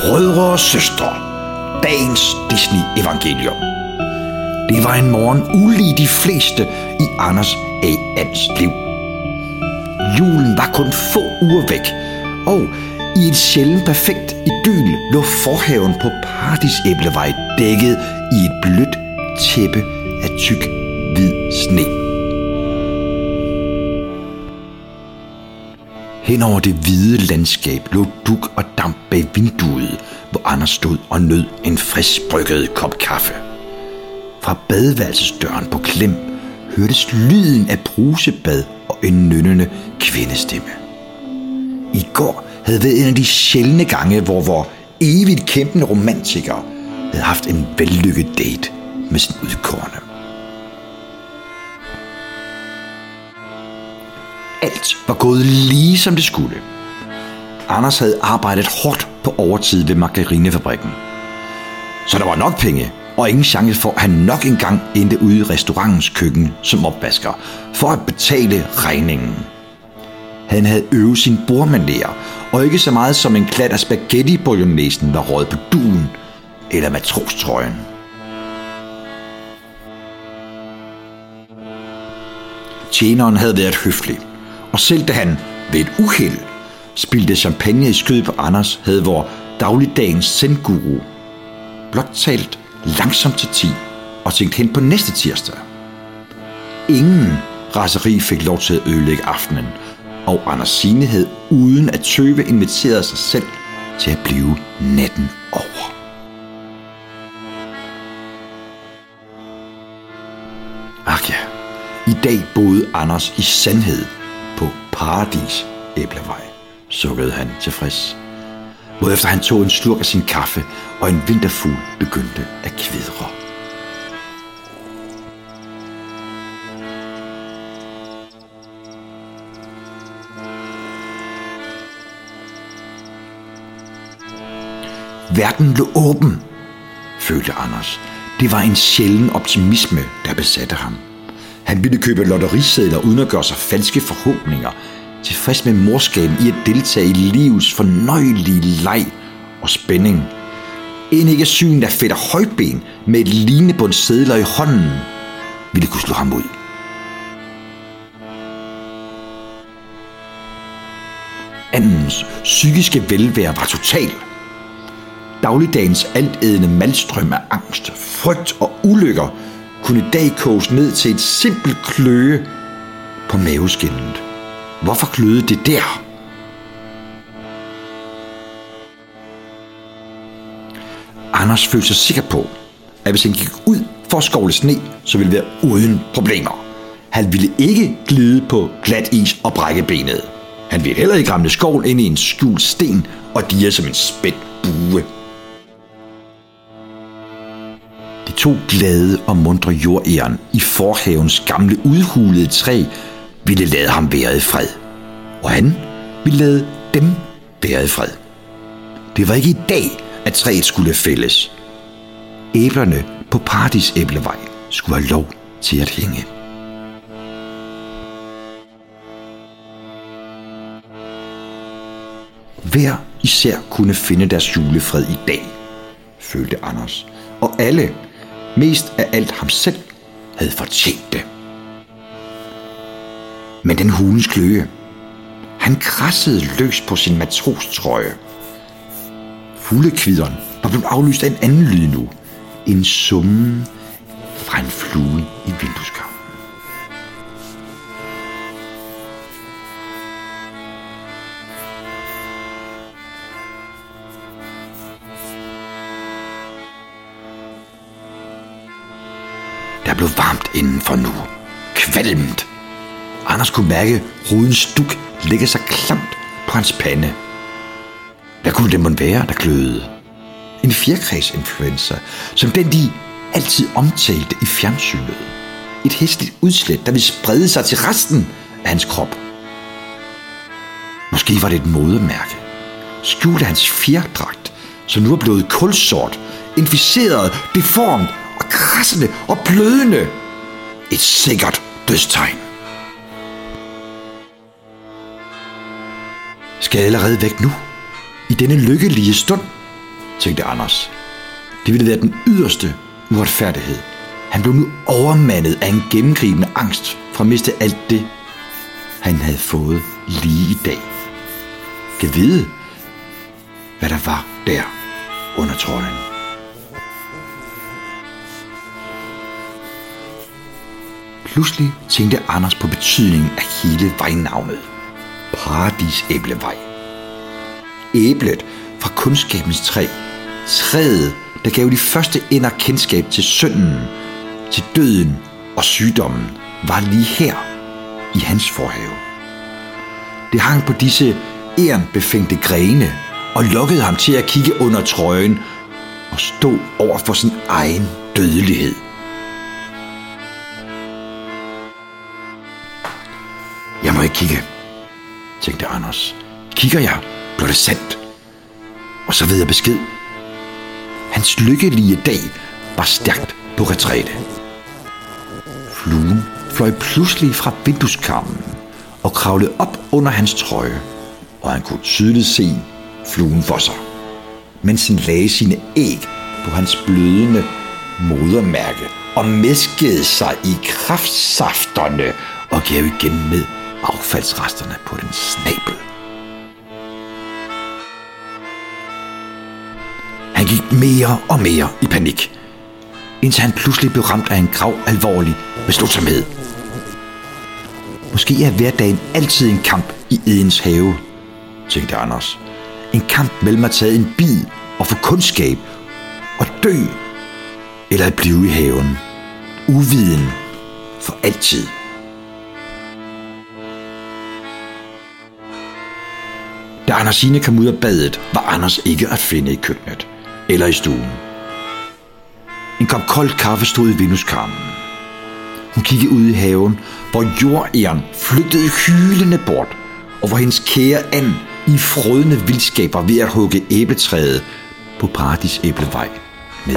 Brødre og søstre, dagens Disney-evangelium. Det var en morgen ulig de fleste i Anders A. Ans liv. Julen var kun få uger væk, og i et sjældent perfekt idyl lå forhaven på Paradisæblevej dækket i et blødt tæppe af tyk hvid sne. Hen over det hvide landskab lå duk og damp bag vinduet, hvor Anders stod og nød en frisk brygget kop kaffe. Fra badeværelsesdøren på klem hørtes lyden af brusebad og en nynnende kvindestemme. I går havde været en af de sjældne gange, hvor vor evigt kæmpende romantiker havde haft en vellykket date med sin udkårne. Alt var gået lige som det skulle. Anders havde arbejdet hårdt på overtid ved margarinefabrikken. Så der var nok penge, og ingen chance for, at han nok engang endte ude i restaurantens køkken som opvasker, for at betale regningen. Han havde øvet sin bordmanér, og ikke så meget som en klat af spaghetti bolognesen var røget på duen eller matrostrøjen. Tjeneren havde været høflig, og selv da han ved et uheld spildte champagne i skød på Anders, havde vor dagligdagens sendguru blot talt langsomt til ti og tænkt hen på næste tirsdag. Ingen raseri fik lov til at ødelægge aftenen, og Anders Signe havde uden at tøve inviteret sig selv til at blive natten over. Ach ja, i dag boede Anders i sandhed Paradis Æblevej, sukkede han tilfreds. Hvorefter han tog en slurk af sin kaffe, og en vinterfugl begyndte at kvidre. Verden lå åben, følte Anders. Det var en sjælden optimisme, der besatte ham. Han ville købe lotterisedler uden at gøre sig falske forhåbninger, tilfreds med morskaben i at deltage i livets fornøjelige leg og spænding. End ikke syn af fætter højben med et lignende sædler i hånden ville kunne slå ham ud. Andens psykiske velvære var total. Dagligdagens altædende malstrøm af angst, frygt og ulykker kunne i dag koges ned til et simpelt kløe på maveskinnet. Hvorfor kløede det der? Anders følte sig sikker på, at hvis han gik ud for at skovle sne, så ville det være uden problemer. Han ville ikke glide på glat is og brække benet. Han ville heller ikke ramle skovl ind i en skjult sten og dire som en spændt bue. To glade og mundre jordæren i forhavens gamle udhulede træ ville lade ham være i fred. Og han ville lade dem være i fred. Det var ikke i dag, at træet skulle fælles. Æblerne på Paradis æblevej skulle have lov til at hænge. Hver især kunne finde deres julefred i dag, følte Anders. Og alle, mest af alt ham selv, havde fortjent det. Men den hulens kløe, han krassede løs på sin matrostrøje. Fuglekvideren var blevet aflyst af en anden lyd nu. En summen fra en flue i vindueskarmen. Der blev varmt indenfor nu. Kvalmt. Anders kunne mærke rudens duk lægge sig klamt på hans pande. Hvad kunne det måtte være, der kløede? En fjerkræsinfluenza, som den de altid omtalte i fjernsynet. Et hæsligt udslæt, der ville sprede sig til resten af hans krop. Måske var det et modemærke. Skjulte hans fjerdragt, som nu er blevet kulsort, inficeret, deformt krassende og blødende. Et sikkert dødstegn. Skal jeg allerede væk nu? I denne lykkelige stund? tænkte Anders. Det ville være den yderste uretfærdighed. Han blev nu overmandet af en gennemgribende angst for at miste alt det, han havde fået lige i dag. Kan vide, hvad der var der under trolden. Pludselig tænkte Anders på betydningen af hele vejnavnet. Paradisæblevej. Æblet fra kundskabens træ. Træet, der gav de første ender kendskab til synden, til døden og sygdommen, var lige her i hans forhave. Det hang på disse ærenbefængte grene og lukkede ham til at kigge under trøjen og stå over for sin egen dødelighed. Må ikke kigge, tænkte Anders. Kigger jeg, bliver det sandt. Og så ved jeg besked. Hans lykkelige dag var stærkt på retræte. Fluen fløj pludselig fra vindueskarmen og kravlede op under hans trøje, og han kunne tydeligt se fluen for sig, mens han lagde sine æg på hans blødende modermærke og mæskede sig i kraftsafterne og gav igen med affaldsresterne på den snabel. Han gik mere og mere i panik, indtil han pludselig blev ramt af en grav alvorlig beslutsomhed. Måske er hverdagen altid en kamp i Edens have, tænkte Anders. En kamp mellem at tage en bid og få kundskab og dø, eller at blive i haven. Uviden for altid. Andersine kom ud af badet, var Anders ikke at finde i køkkenet eller i stuen. En kop kold kaffe stod i vindueskarmen. Hun kiggede ud i haven, hvor jordæren flygtede hylende bort, og hvor hendes kære and i frødende vildskab var ved at hugge æbletræet på paradisæblevej med